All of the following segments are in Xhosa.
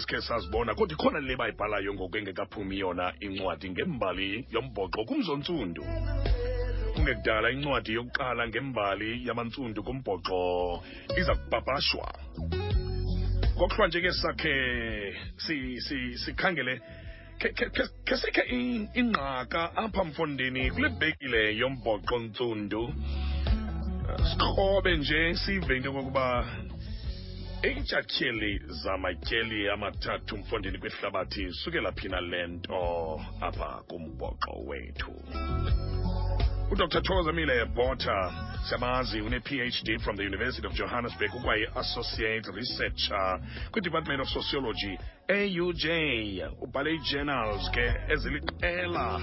sikhe sazibona kodwa ikhona le bayibhalayo ngoku engekaphumi yona incwadi ngembali yombhoxo kumzontsundu kungekudala incwadi yokuqala ngembali yamantsundu kumbhoxo iza kupapashwa kwakuhlwa nje ke sakhe sikhangele si, si khesikhe ingqaka apha mfondini kule bhekile yombhoxo ntsundu sikrobe nje sive into yokokuba intshatsheli zamatyeli amathathu mfondini kwihlabathi sukela phina le nto apha kumbhoxo wethu udr thokozamile bota Samazi une PhD from the University of Johannesburg ukwayi-associate researcher kwidepartment of sociology AUJ ubhale ii-journals ke eziliqela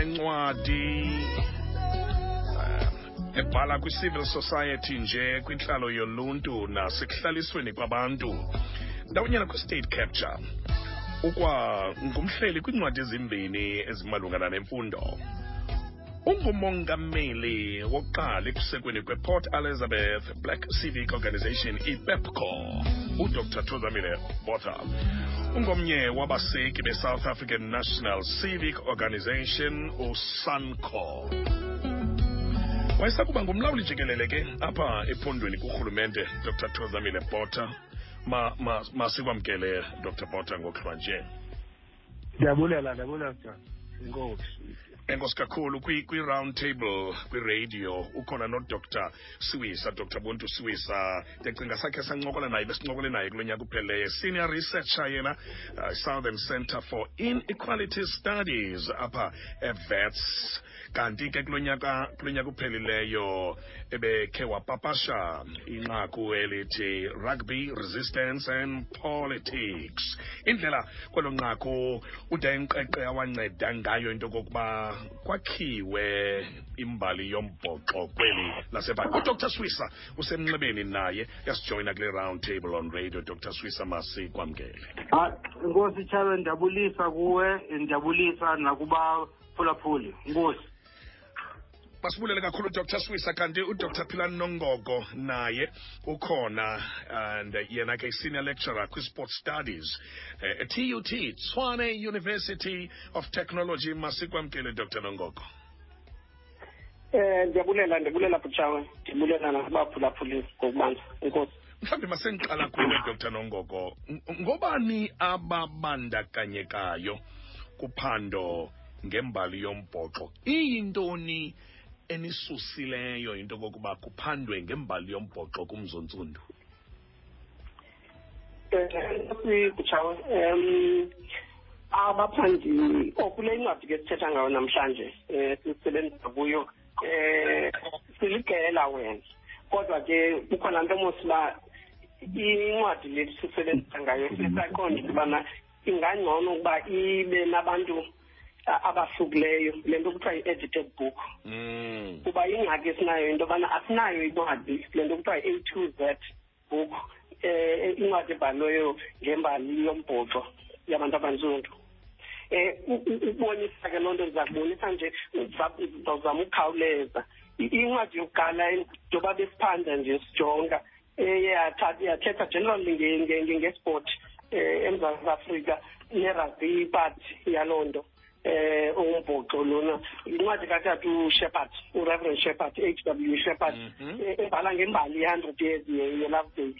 encwadi eh, ebhala kwi-civil society nje kwintlalo yoluntu nasekuhlalisweni kwabantu ndawunyana kwi-state capture ukwa ngumhleli kwiincwadi ezimbini ezimalungana nemfundo ungumongameli wokuqala ekusekweni kweport elizabeth black civic organization ipepco udr thozamile botha ungomnye wabaseki besouth african national civic organization usanco wayesakuba ngumlawuli jikelele ke apha ephondweni kurhulumente dr thozamile botha masikwamkele ma, ma dr botha ngokuhlwa nje ndiyabulela ndiyabulela inkosi enkosi kakhulu kwi-round table kwiradio ukhona nodr siwisa dr buntu siwisa ndiyacinga sakhe sancokola naye besincokole naye kulo nyaka upheleyo senior researcher yena uh, southern center for inequality studies apha evets kanti ke kulo nyaka kulo nyaka uphelileyo ebekhe wapapasha inqaku elithi rugby resistance and politics indlela kwelo nqaku udayenqeqe awanceda ngayo into kokuba kwakhiwe imbali yombhoxo kweli lasebhali udr swisa usemnxebeni naye yasijoyina kule round table on radio dr swisa masikwamkele ah, nkosi tshawe ndiyabulisa kuwe ndiyabulisa nakuba phulaphuli nkosi basibulele kakhulu udr swisa kanti udr philani nongogo naye ukhona and yena ke senior lecturer kwi-sport studies uh, eh, tut tshwane university of technology masikwamkele dr nongogo Eh ndiyabulela ndibulela bhutshawe ndibulela nabaphulaphuli ngokubanza inkosi mhlawumbi masendiqala kuwe dr nongoko ngobani ababandakanyekayo kuphando ngembali yombhoxo iyintoni enisusileyo into kokuba kuphandwe ngembali yombhoxo kumzontsundu Buchawe um abaphandi okule oh, incwadi ke sithetha ngayo namhlanje um sisebenzisa kuyo um siligela wena kodwa ke kukhona nto mos uba incwadi le sisebenzisa ngayo sisaqonda ukubana ingangcono ukuba ibe nabantu abahlukileyo le nto kuthiwa yi-edited book mm. kuba ingxaki esinayo into yobana asinayo incwadi le nto kuthiwa yi-a two z book um incwadi ebhaliweyo ngembali yombhoxo yabantu abantsundu eh ukubonisa ke lonto ngizakubonisa nje ngizama ukukhawuleza incwadi yokuqala njengoba besiphanda nje sijonga eye yathetha generally ngesport um emzantsi afrika nerugby part yaloo nto eh umbhoxo lona incwadi katata uShepherd uReverend Shepherd HW Shepherd mhm. eh, ebhala ngembali ye-100 years ye-love day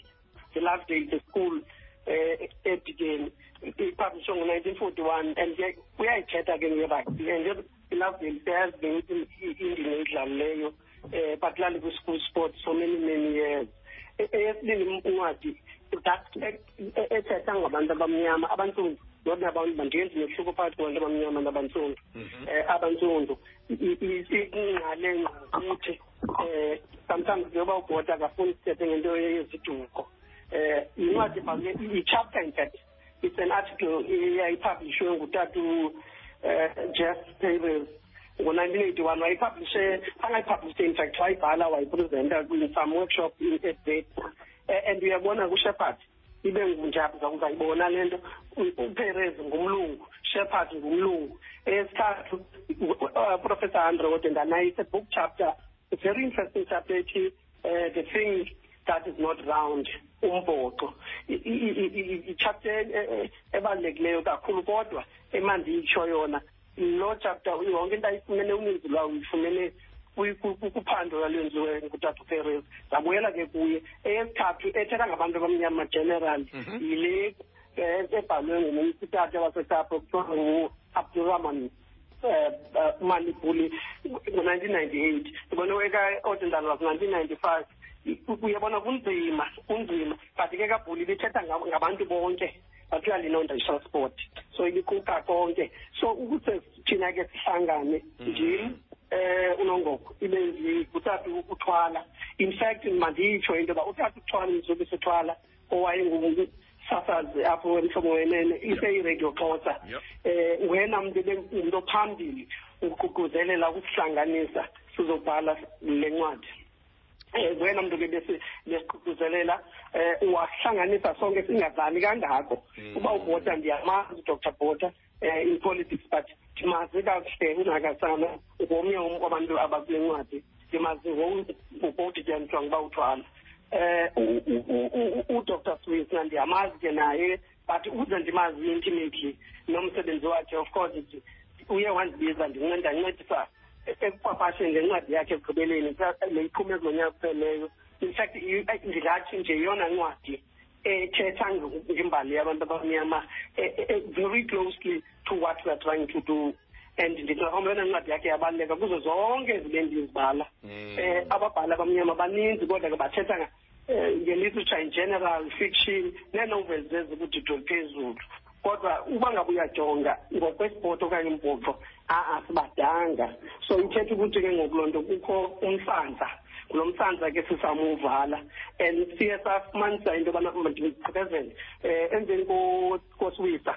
the love day the school eh ebigeni ipublishwe ngo-1941 and ke uyayithetha ke ngerugby and ilove day iyazi indima edlalileyo um eh, bakulali kwi-school sport for many many years e, eyesibili incwadi ethetha ngabantu abamnyama abantsundu not abantu bandiyenzi mehluko phakathi kwabantu abamnyama nabantsundu um mhm. eh, abantsundu ingqale ngqokuthi um eh, sometimes njengoba ubhota akafuni sithethe ngento yeziduko um yincwadi ibhalwe i-chapter in fact it's an article eyayipublishwe ngutata eh, ujeff tables ngo-nineteen eighty one wayipublishe angayipublishe in fact wayibhala wayipresenta some workshop in edate eh, and uyabona kushepherd ibe ngunjaphi zakuzayibona le nto uperez ngumlungu shepherd ngumlungu eyesithathu uprofessor andre wode ndanaye ise book chapter It's very interesting, Sapeti. Uh, the thing that is not round umbhoxo i-chapter e, e, ebalulekileyo kakhulu kodwa emandiyitsho yona lo chapter yonke into ayifumene uninzi lwawo uyifumene kuphando lwalenziwe ngutata uperez zabuyela ke kuye eyesithathu ethetha ngabantu abamnyama general mhm. yile eh, ebhalwe ngumsitata wasekapa kuthiwa ngu-abdurahman Eh, malibhuli ngo-nineteen ninety-eight ndibona eka-ordinary was-nineteen ninety-five uyabona kunzima kunzima but ke kabhuli lithetha ngabantu bonke bathiwa lino-racial sport so ibiquka konke so ukuze thina ke sihlangane mm. njim eh unongoko ibe ngikuthatha ukuthwala in fact manditsho into yoba uthatha ukuthwala mzubi sithwala owayengumsasazi apho emhlobo wenene iseyiradio xhosa um yep. Eh, wena mntu ngumntu ophambili ukuququzelela ukusihlanganisa sizobhala le ncwadi Eh, wena mntu ke besiququzelela um eh, wasihlanganisa sonke singazani kangako hmm. uba ubhota ndiyamazi udr bhota eh, in politics but ndimazi kakuhle unakasana ngomnye umntu abantu abakule ncwadi ndimazi ngobhoti ke mthiwa nguba uthwala um udr smith ndiyamazi ke naye but ukuze ndimazi intimately nomsebenzi wakhe of course uye wandibiza ndinceda ndincedisa ekupapasheni le ncwadi yakhe ekugqibeleni leyiqhume kulo nyaka kupheleyo in fact ndingathi nje yeyona ncwadi ethetha ngembali yabantu abamnyama eh, eh, eh, very closely to what we're trying to do and ndingakhombe yona ncwadi yakhe yabaluleka kuzo zonke zibe ndizibala um mm. ababhali abamnyama baninzi kodwa ke bathetha nge-literature in general fiction nee-novels ezikudidwe phezulu kodwa uba ngabe uyajonga ngokwesipoti okanye umbhoxo a-a sibadanga so ithetha ukuthi ke ngoku loo nto kukho umsantsa kulo msantsa ke sisamuvala and siye safumanisa into yobana mandigqibezele um eh, emveni kosiwisa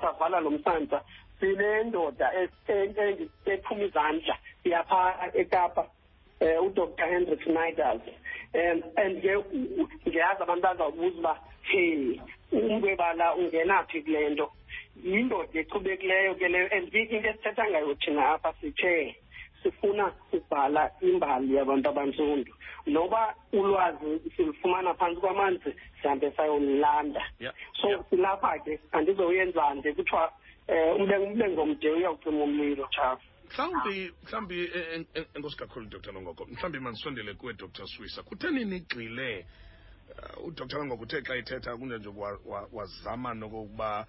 savala lo msantsa sinendoda ephuma izandla yapha ekapa eh, um udr hendrik sniders um and ke ndiyazi abantu bazawubuza uba he umntu ebala ungena phi kule nto yindoda echubekileyo ke leyo and into esithetha ngayo thina apha sithe sifuna ubhala imbali yabantu abantsundu noba ulwazi silufumana phantsi kwamanzi sihambe sayolilanda yeah. so yeah. silapha ke andizowuyenzande kuthiwa um eh, umlengomde uyawucima umlilo tshafu mhlawumbi mhlawumbi enkosi kakhulu dr nongoko mhlawumbi mandisondele kuwe dr swisa kutheni nigxile uh, udr nongoko uthe xa ithetha kunjenje wazama nokokuba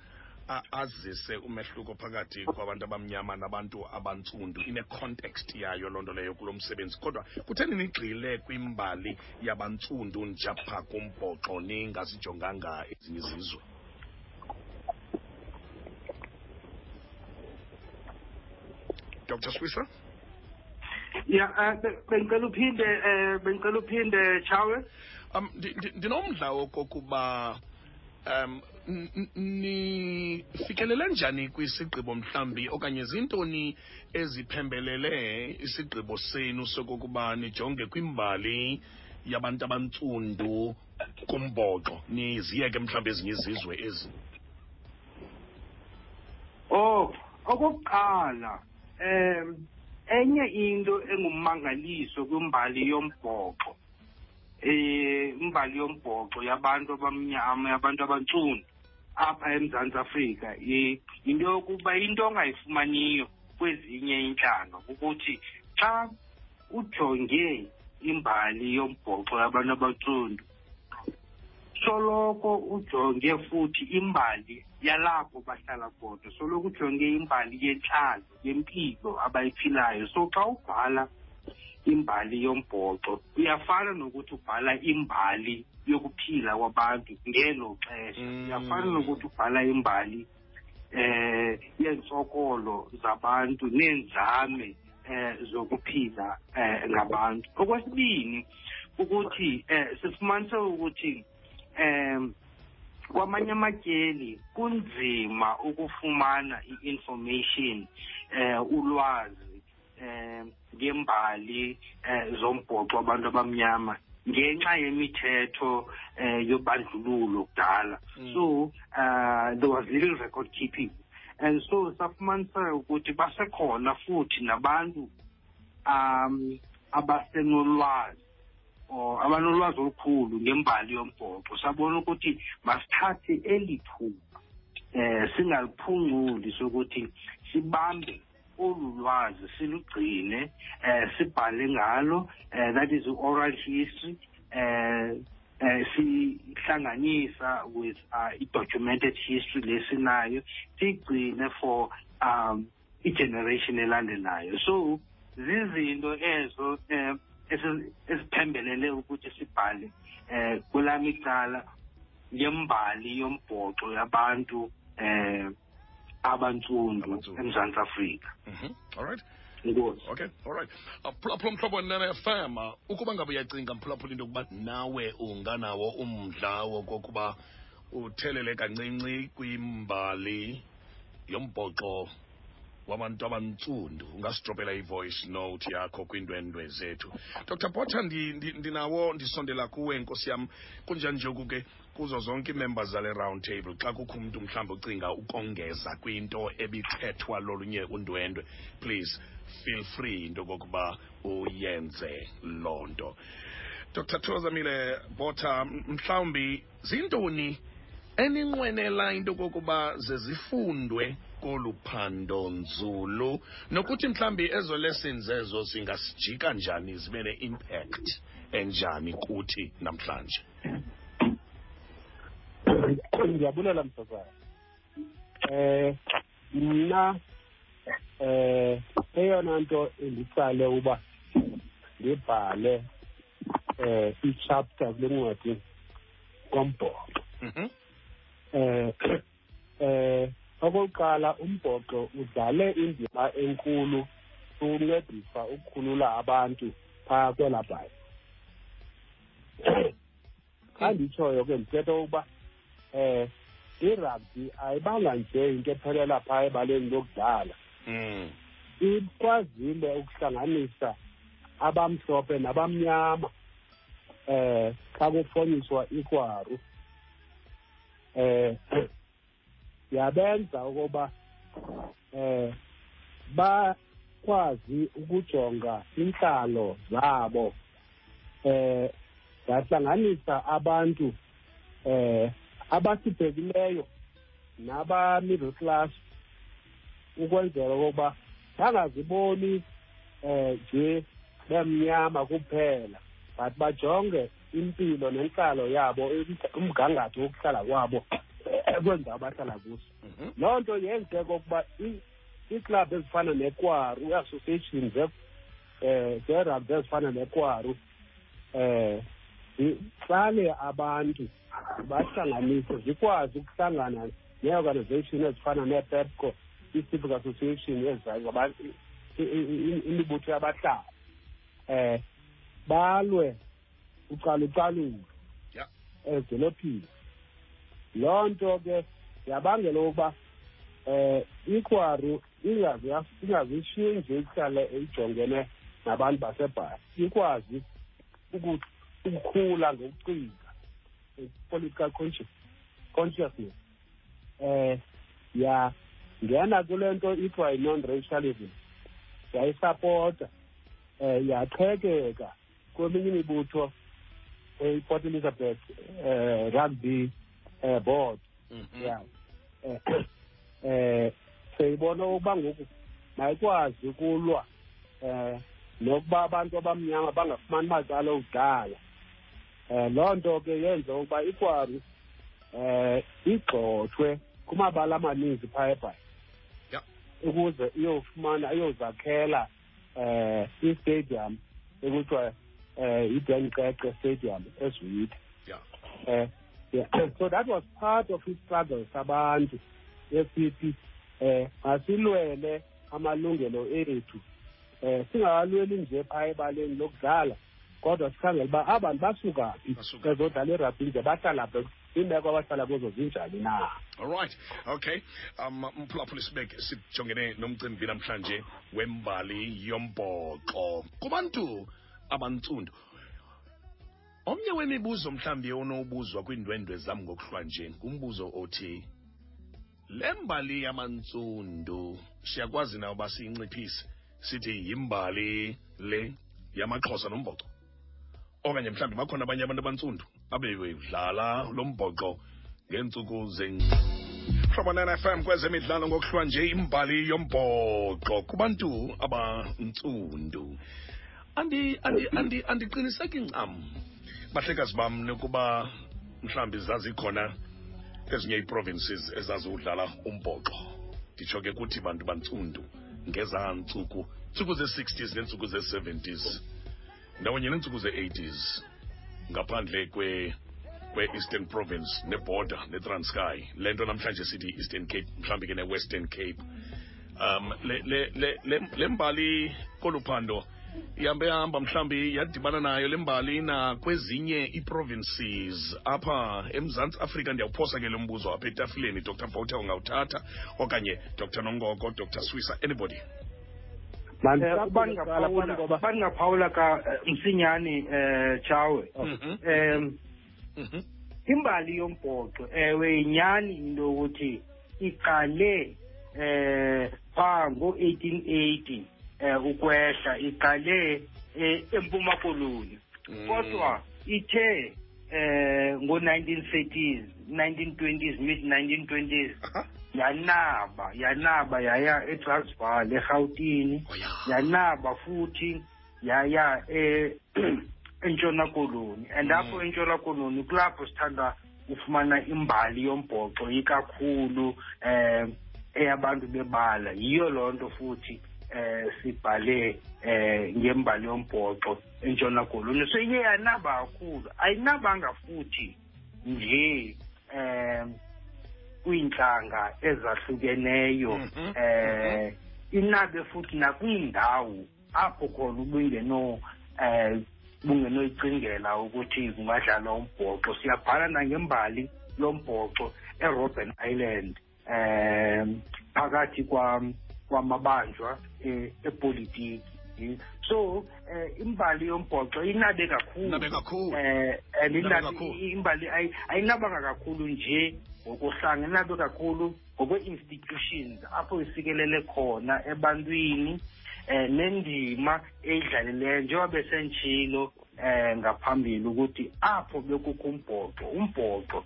azise umehluko phakathi kwabantu abamnyama nabantu abantsundu ine-context yayo loo nto leyo kulo msebenzi kodwa kutheni nigxile kwimbali yabantsundu njapha kumbhoxo ningazijonganga ezinye izizwe dr swisa ya eh, bendicela uphinde um bendicela uphinde chawe um ndinomdla wokokuba um nifikelele njani kwisigqibo mhlambi okanye zintoni eziphembelele isigqibo senu sokokuba nijonge kwimbali yabantu abantsundu kumboxo niziyeke mhlawumbi ezinye izizwe ezi oh okokuqala um enye into engummangaliso kwimbali yombhoxo eh imbali yombhoxo yabantu abamnyama yabantu abantsundu apha eMzantsi Afrika yinto yokuba into ongayifumaniyo kwezinye iintlanga ukuthi xa ujonge imbali yombhoxo yabantu abatsundu soloko ujonge futhi imbali yalapho bahlala khona soloko ujonge imbali yentlalo yempilo abayiphilayo so xa ubhala imbali yombhoxo uyafana nokuthi ubhala imbali yokuphila kwabantu ngelo xesha mm. uyafana nokuthi ubhala imbali eh yeentsokolo zabantu neenzame eh zokuphila eh ngabantu okwesibini ukuthi eh sifumanise ukuthi eh kwamanye amatyeli kunzima ukufumana i-information eh ulwazi um ngembali um zombhoxo abantu abamnyama ngenxa yemithetho um yobandlululo kudala mm. so uh, there was little record keeping and so safumaniseka ukuthi basekhona futhi nabantu um abasenolwazi or abanolwazi olukhulu ngembali yombhoxo sabona ukuthi masithathe eli thuba um singaliphungculi sokuthi sibambe olu lwazi silugcine um sibhale ngalo um that is i-oral history um um sihlanganisa with uh, i-documented history lesinayo sigcine for um i-generation elandelayo so zizinto ezo um esiphembelele ukuthi sibhale um kwelam icala yembali yombhoxo yabantu um abantsundu emzantsi afrika mhm. all right inkosi okay all right aphulaphula umhlobo nene fm ukuba ngabe uyacinga mphulaphula into yokuba nawe unganawo umdla wokokuba uthelele kancinci kwimbali yombhoxo wabantu abantsundu ungasidropela i-voice note yakho kwiindwendwe zethu dr bota ndinawo ndisondela kuwe nkosi yam kunjani nje oku ke Kuzo zonke ii-members zale round table, xa kukho umntu mhlawumbi ocinga ukongeza kwinto ebithethwa lolunye undwendwe, please feel free into yokokuba uyenze loo nto. Dr Thozamile Botha, mhlawumbi zintoni eninqwenela into yokokuba zezifundwe kolu phando nzulu nokuthi mhlawumbi ezo lessons ezo zingasijika njani zibe ne-impact enjani kuthi namhlanje? ndiyabulela msazana eh mna eh eyona nto enditsale uba ndibhale eh i-chapter kule ncwadi kombhoxo mhm. eh Eh okokuqala umbhoxo udlale indima enkulu ukuncedisa ukukhulula abantu phaa kwelaa bhayi xa nditshoyo ke ndithetha ukuba um irugby ayibanga nje into ephelela phaa ebaleni lokudlala hmm. ikwazile ukuhlanganisa abamhlophe nabamnyama um xa kufonyiswa ikwaru eh yabenza ukuba eh bakwazi ukujonga inhlalo zabo eh yahlanganisa abantu eh abasibhekileyo naba middle class ukwenzela ukuba bangaziboni eh nje bemnyama kuphela but bajonge impilo nentlalo yabo umgangatho wokuhlala kwabo kwenza abahlala kuso mhm. loo nto yenze kokuba iiklab ezifana nekwaru i-association um eh, zerab ezifana nekwaru um zitsale abantu bahlanganise zikwazi ukuhlangana nee-organization ezifana neepepco i-civic association ezizimibutho yabahlali eh balwe ucalucalulo yeah. ezidolophini loo nto ke yabangela ukuba eh ikwaru ingazi ingazishiye nje ihlale ijongene nabantu basebhasi ikwazi ukukhula ngokucinga political consciousness um ya ngena kule nto ithiwa yi-non racialism yayisapota um eh, yaqhekeka kweminye imibutho eyiport elizabeth um rugby um board mhm. ya um seyibona ukuba ngoku mayikwazi ukulwa um nokuba abantu abamnyama bangafumani macala okudala um loo nto ke yenze ukuba ikwaru um igxothwe kumabala amaninzi phaa ebhayi ukuze iyofumana iyozakhela um istadium ekuthiwa um yiden cece stadium ezwide um Yeah. So that was part of his struggle sabantu esithi eh asilwele amalungelo ethu eh singakalweli nje phaa ebaleni lokudlala kodwa sikhangela uba aba bantu basuka phi bezodlala irabhi nje bahlala phi iimeko abahlala kuzo zinjani na allright okay um mphulaphula sibeke sijongene nomcimbi namhlanje wembali yombhoxo kubantu abantsundu omnye wemibuzo mhlawumbi onowubuzwa kwiindwendwe zam ngokuhlwa nje ngumbuzo othi Le mbali yamantsundu siyakwazi na uba siyinciphise sithi yimbali le yamaxhosa nombhoxo okanye mhlawumbi bakhona abanye abantu abantsundu abebedlala lo mbhoxo ngeentsuku hlobo fm kwezemidlalo ngokuhlwa nje imbali yombhoxo kubantu abantsundu andiqiniseki ncam bahlekazi bam nokuba mhlawumbi zazikhona ezinye iiprovinces ezaziwudlala umbhoxo nditsho ke kuthi bantu bantsundu ngezaa ntsuku ntsuku zee-60s neentsuku zee-70s ndawonye neentsuku zee-80s ngaphandle kwe kwe-eastern province neborder netranskay le nto namhlanje sithi i-eastern cape mhlawumbi ke ne-western cape um le, le, le, le, le mbali kolu phando ihambe hamba mhlawumbi yadibana nayo le mbali nakwezinye ii-provinces apha emzantsi afrika ndiyawuphosa ke lo mbuzo apha etafileni dr bota ungawuthatha okanye dr nongoko dr swisa anybody bandingaphawula ka eh, msinyane um eh, tshawe um mhm. mhm. imbali yombhoxo ewe yinyani into yokuthi iqale eh pha ngo-1880 um eh, ukwehla iqale eh, empuma koloni mm. kodwa ithe eh ngo-1930s 1920s mid 1920s yanaba yanaba yaya etransvaal erhawutini oh, yanaba futhi yaya eh, entshona koloni and apho mm. entshona koloni kulapho sithanda ufumana imbali yombhoxo ikakhulu eh eyabantu bebala yiyo loo nto futhi eh sibhale eh ngembali yombhoxo entshona koloni so iye yanaba kakhulu ayinabanga futhi nje eh kwiintlanga ezahlukeneyo mm-hmm. eh mm-hmm. inabe futhi nakwiindawo apho khona ubungeno um eh, bungenoyicingela ukuthi kungadlalwa umbhoxo siyabhala nangembali lo mbhoxo erobben island um phakathi kwamabanjwa eh, epolitiki eh, so um imbali yombhoxo inabe kakhulu um and imbali ayinabanga kakhulu nje ngokohlanga inabe kakhulu ngokwe-institutions apho isikelele khona ebantwini eh nendima eyidlalileyo njengoba besentshilo eh ngaphambili ukuthi apho bekukho umbhoxo umbhoxo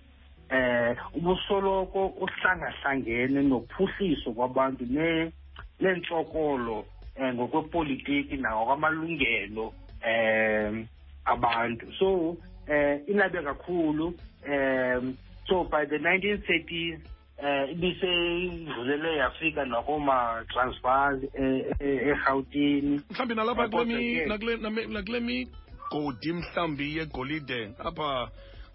eh ubusoloko uhlangahlangene nophuhliso kwabantu ne nentsokolo eh ngokwepolitiki nawo kwamalungelo eh abantu so eh inabe kakhulu um so by the 1930s eh ibisedlulele yafika nakoomatransfal eh, eh, erhawutini mhlawumbi nalapha nakule migodi mhlawumbi yegolide apha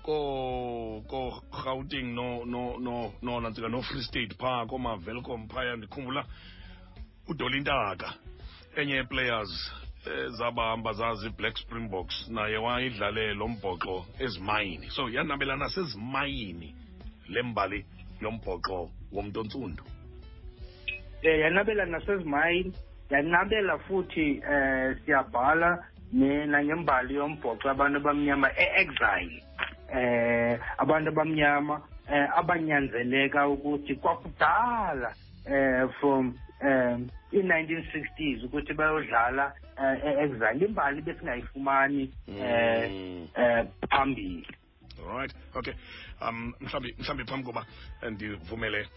ko ko Gauteng no no no no nantsika no Free State phaa komavelcom phaya ndikhumbula udolintaka enye yeplayers ezabamba eh, zazi black springboks naye wayidlale lo mbhoxo ezimayini so yanabelana sezimayini le mbali yombhoxo womntu ontsundu um yanabela nasezimayini yanabela futhi um siyabhala nangembali yombhoxo abantu abamnyama e-exile um abantu abamnyama um abanyanzeleka ukuthi kwakudala um from um ii-nineteen sixties ukuthi bayodlala um e-exile imbali besingayifumani um mm. eh, phambili right okay um mhlawumbi mhlawumbi phambi koba ndivumele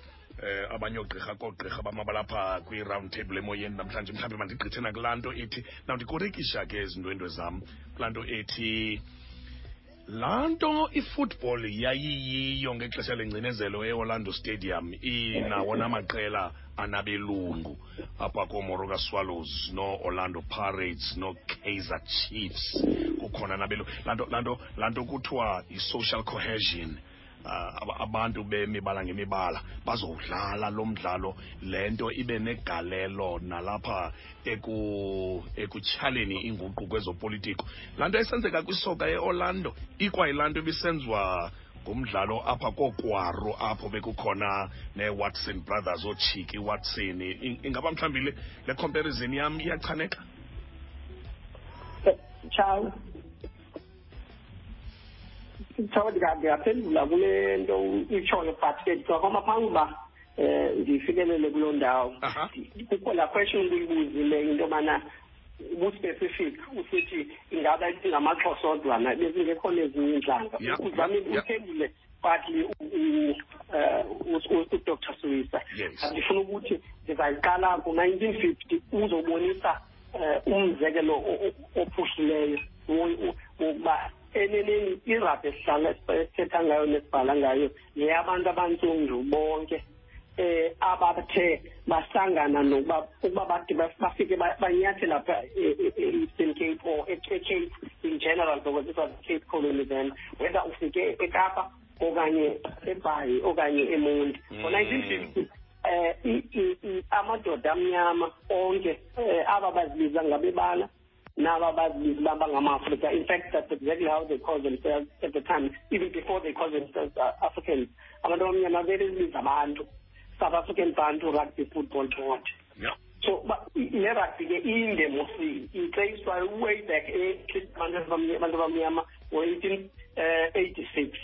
eh abanye ogqirha kogqirha bamabalapha kwi-round table emoyeni namhlanje mhlawumbi mandigqithe nakulaa nto ethi nawundikorekisha ke ezindwendwe zam kulaa nto ethi laa nto ifootball yayiyiyo ngexesha lengcinezelo eorlando stadium inawona amaqela anabelungu apha koomoroka swallows noorlando pirates nookaizer chiefs kukhona nabelungu laa nto kuthiwa yi-social cohesion uh, abantu bemibala ngemibala bazowudlala lo mdlalo le nto ibe negalelo nalapha eku ekutyhaleni inguqu kwezopolitiko laa nto esenzeka kwisoka eorlando ikwayilaa nto ibisenziwa ngumdlalo apha kokwaro apho bekukhona newatson brothers oochiki watson ingaba mhlawumbi le, le comparison yam iyachaneka eh, ciao Thaba ndingaphendula kule nto itshoyo but ke ndicinga kwama phambi uba um ndifikelele kuloo ndawo kukho laa question ndiyibuzileyo into yobana ubuspecific usithi ingaba ingamaxhosa odwa na bezingekho nezinye iintlanga uzamile uphendule partly udr suyisa andifuna ukuthi ndizayixala ku-nineteen fifty uzobonisa eh, umzekelo ophuhlileyo wokuba eneneni irabhi esihlala esithetha ngayo nesibhala ngayo yeyabantu abantsundu bonke eh abathe basangana nokuba ukuba bade bafike banyathela pha e-eastern cape or ecape in general because it was cape colony then whether ufike ekapa okanye ebhayi okanye emonti ngo-nineteen mm. fifty um amadoda amnyama onke um aba bazibiza ngabebala naba bazibiza uba bangama-afrika in fact that's exactly how they call themselves at the time even before they call themselves uh, africans abantu abamnyama bebezibiza abantu south african bantu rugby football board yeah. so le rugby ke inde mosi itreyiswa way back abantu abamnyama ngo-eighteen eh, eighty six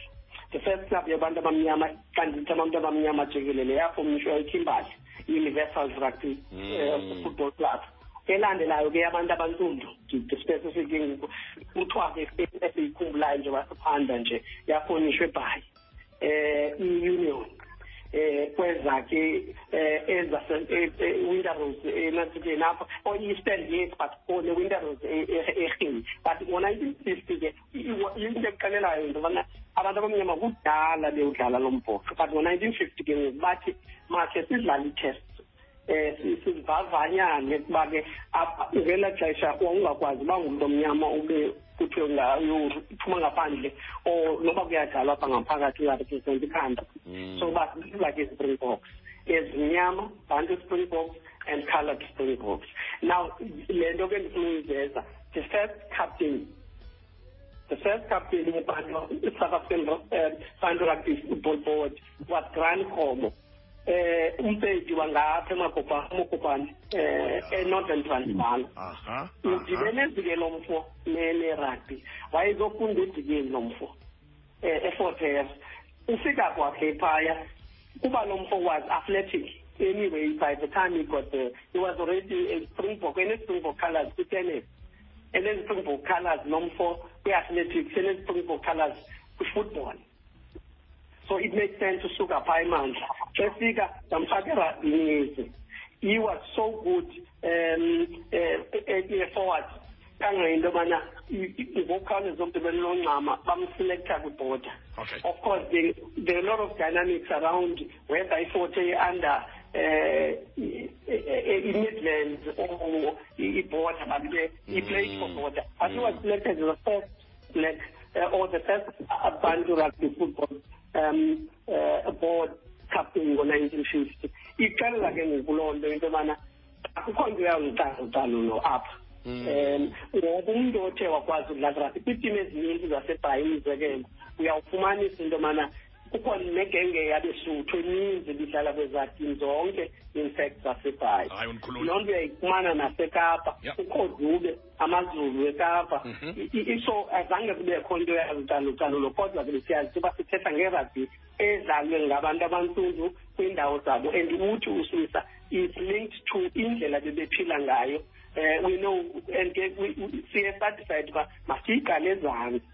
the first club yabantu abamnyama xa ndithi abantu abamnyama jikelele yapho mntsho ikhimbali i-universal rugby hmm. eh, football club elandelayo ke abantu abantsundu specifically kuthiwa ke eyikhumbulayo nje basephanda nje yakhonishwa ebhayi eh iunion eh kweza ke eh eza eh, eh, winter rose eh, enathike napha or eastern yes but for the winter rose erhini but ngo-nineteen fifty ke into ekuqalelayo into yobana abantu abamnyama kudala bewudlala lo mbhoxo but ngo-nineteen fifty ke ngoku bathi makhe sidlale i-test eh sizivavanya ngekuba ke ngela xesha wawungakwazi uba ngumntu omnyama ube kuthiwe uphuma ngaphandle or noba kuyadlalwa apha ngaphakathi uyarepresent ikhanda mm. so uba like ispringboks ezimnyama bantu springboks and colored springboks now le nto ke ndifuna uyiveza the first captain the first captain yebantu i-south african eh, bantu rugby football board was gran khomo eh umpedi wangapha emakopane umokopane eh enorthern transvaal udibene ezike lo mfo nerugby wayezofunda edikeni lo mfo eh eforter ufika kwakhe phaya kuba lo mfo was athletic anyway by the time he got there he was already a springbok enespringbok colors kwi-tennis enespringbok colors nomfo kwi-athletics enespringbok colors kwi-football so it makes sense usuka phaa emandla xefika ndamfaka erabinizi he was so good um uh, forward kangayinto yobana ngokukhawuleza umntu benilongcama bamselekta kwibhoda okay. of course there, there are a lot of dynamics around whether ifote under uh, i-midlands or ibhoda but ke i-plate for border but he was selected as the first black uh, or the first Bantu Rugby Football um, uh, Board captain ngo-1950 ixelela ke ngoku loo nto into yobana akukho nto uyawucalucalulo apha um ngoba umntu othe wakwazi ukudlala rugby kwiitim ezininzi zasebhayi umzekelo uyawufumanisa into yobana kukho negenge yabesuthu eninzi ebidlala kwezatim zonke infact zasebhayi loo nto uyayifumana nasekapa kukho dube amazulu ekapa mhm. iso azange kubekho into yazicalucalulo kodwa ke besiyazi uba sithetha ngerabhi edlalwe ngabantu abantsundu kwiindawo zabo and uthi usisa is linked to indlela bebephila ngayo um we know and ke siye satisfied uba masiyiqale ezantsi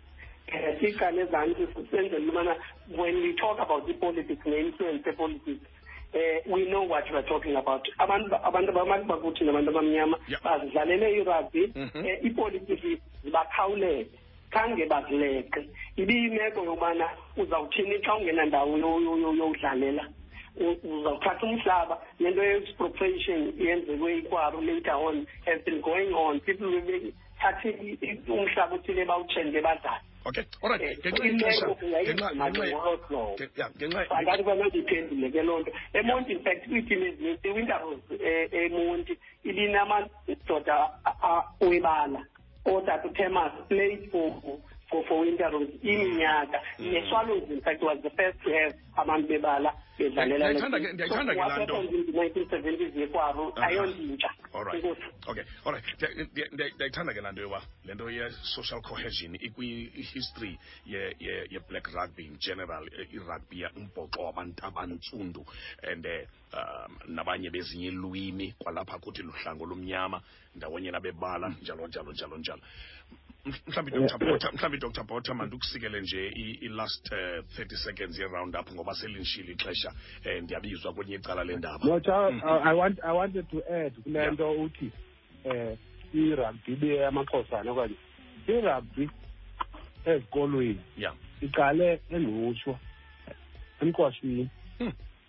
um siyiqale ezantsi senzela ubana when we talk about ipolitics ne-influence epolitics eh we know what we are talking about abantu abantu abantu bakuthi nabantu abamnyama bazidlalele irugby mhm. eh, ipolitiki zibakhawulele khange bazileqe ibiyimeko yokubana uzawuthini xa ungenandawo yowudlalela uzawuthatha umhlaba nento ye-expropriation yenzekwe ikwaro later on has been going on people thatha umhlaba uthile bawutshende badlale okay olright eh, ngenxa yexesha ngenxaangathi kwanothi iphendule ke loo nto emonti in fact kwiitini ezininzi iwinterhouse eh, emonti ibinamadoda webala ootata uthemas play for for winterhouse iminyaka mm. neswallows in fact was the first to have abantu bebala bedlalela ndiyayithanda ke laa nto nineteen seventies yekwaro ayondintsha okay all right ndiyayithanda ke laa nto yoba le nto ye-social cohesion ikwi-history ye-black rugby in general eh, irugby umbhoxo wabantu abantsundu and eh, um nabanye bezinye ilwimi kwalapha kuthi luhlango lomnyama um ndawonye nabebala njalo njalo njalo njalo mhlawumbi dr bota mhlawumbi dr bota mandikusikele nje i-last uh, eh, 30 seconds ye-round up ngoba selinishile ixesha um ndiyabizwa kwenye icala le ndaba no mm. I, want, i wanted to add kule nto yeah. uthi um uh, irugby ibe yamaxhosana okanye irugby ezikolweni yeah. iqale engutsho emqwashini hmm.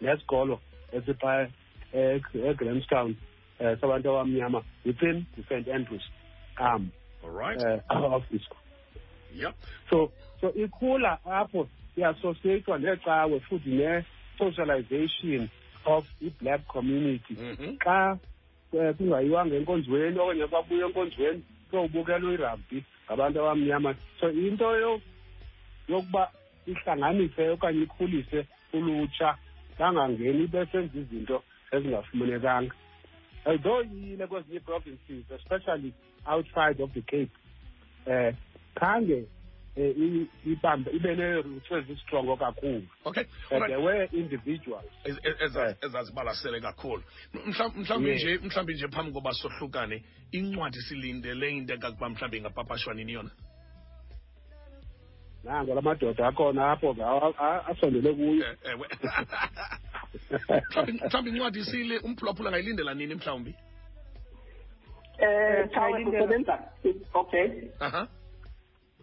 nesikolo esipha egrahamstown um eh, sabantu abamnyama within st andrews um right. uh, eh, of disco yep. so so ikhula apho iassociatwa necawe futhi ne-socialization of i-black community mhm. xa mm -hmm. uh, kungayiwanga enkonzweni okanye kwabuya enkonzweni kuyobukela uyirabhi ngabantu abamnyama so into yokuba ihlanganise okanye ikhulise ulutsha bangangeni besenza izinto ezingafumanekanga although iyile kwezinye iprovinces especially outside of the cape um khange Eh, ibambe ibe ne-roots ezistrongo kakhulu okay and there were individuals eh. ezazibalasele kakhulu mhlawumbi nje mhlawumbi nje phambi koba sohlukane incwadi silindele into engakuba mhlawumbi ingapapashwa nini yona nango la madoda akhona apho asondele kuyo eh, eh, mhlawumbi incwadi isile umphulaphula ngayilindela nini mhlawumbi eh, eh okay aha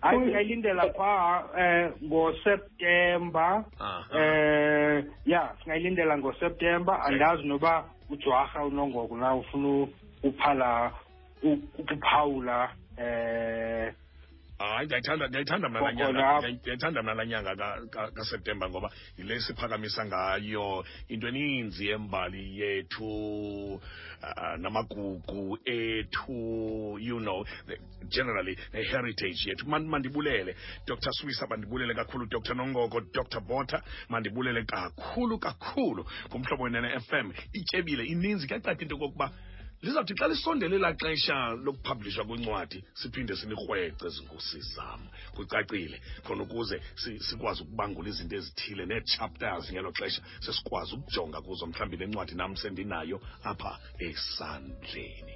singayilindela phaa eh ngoseptemba eh ya singayilindela ngoseptemba andazi noba ujwarha unongoko na ufuna uphala ukuphawula eh hayi ndiyayithanda ndiyayithanda mna lanyanga ndiyayithanda mna lanyanga kaseptemba ngoba yile siphakamisa ngayo into eninzi yembali yethu uh, namagugu ethu you know generally neheritage yethu mandibulele dr swisa mandibulele kakhulu dr nongoko dr bota mandibulele kakhulu kakhulu ngumhlobo wenene f m ityebile ininzi kuyacaca into yokokuba lizawuthi xa lisondele elaa xesha lokuphablishwa kwencwadi siphinde sinikrwexe zinkosi zam kucacile khona ukuze sikwazi ukubangula izinto ezithile nee-chapters ngelo xesha sesikwazi ukujonga kuzo mhlawumbi le ncwadi nam sendinayo apha esandleni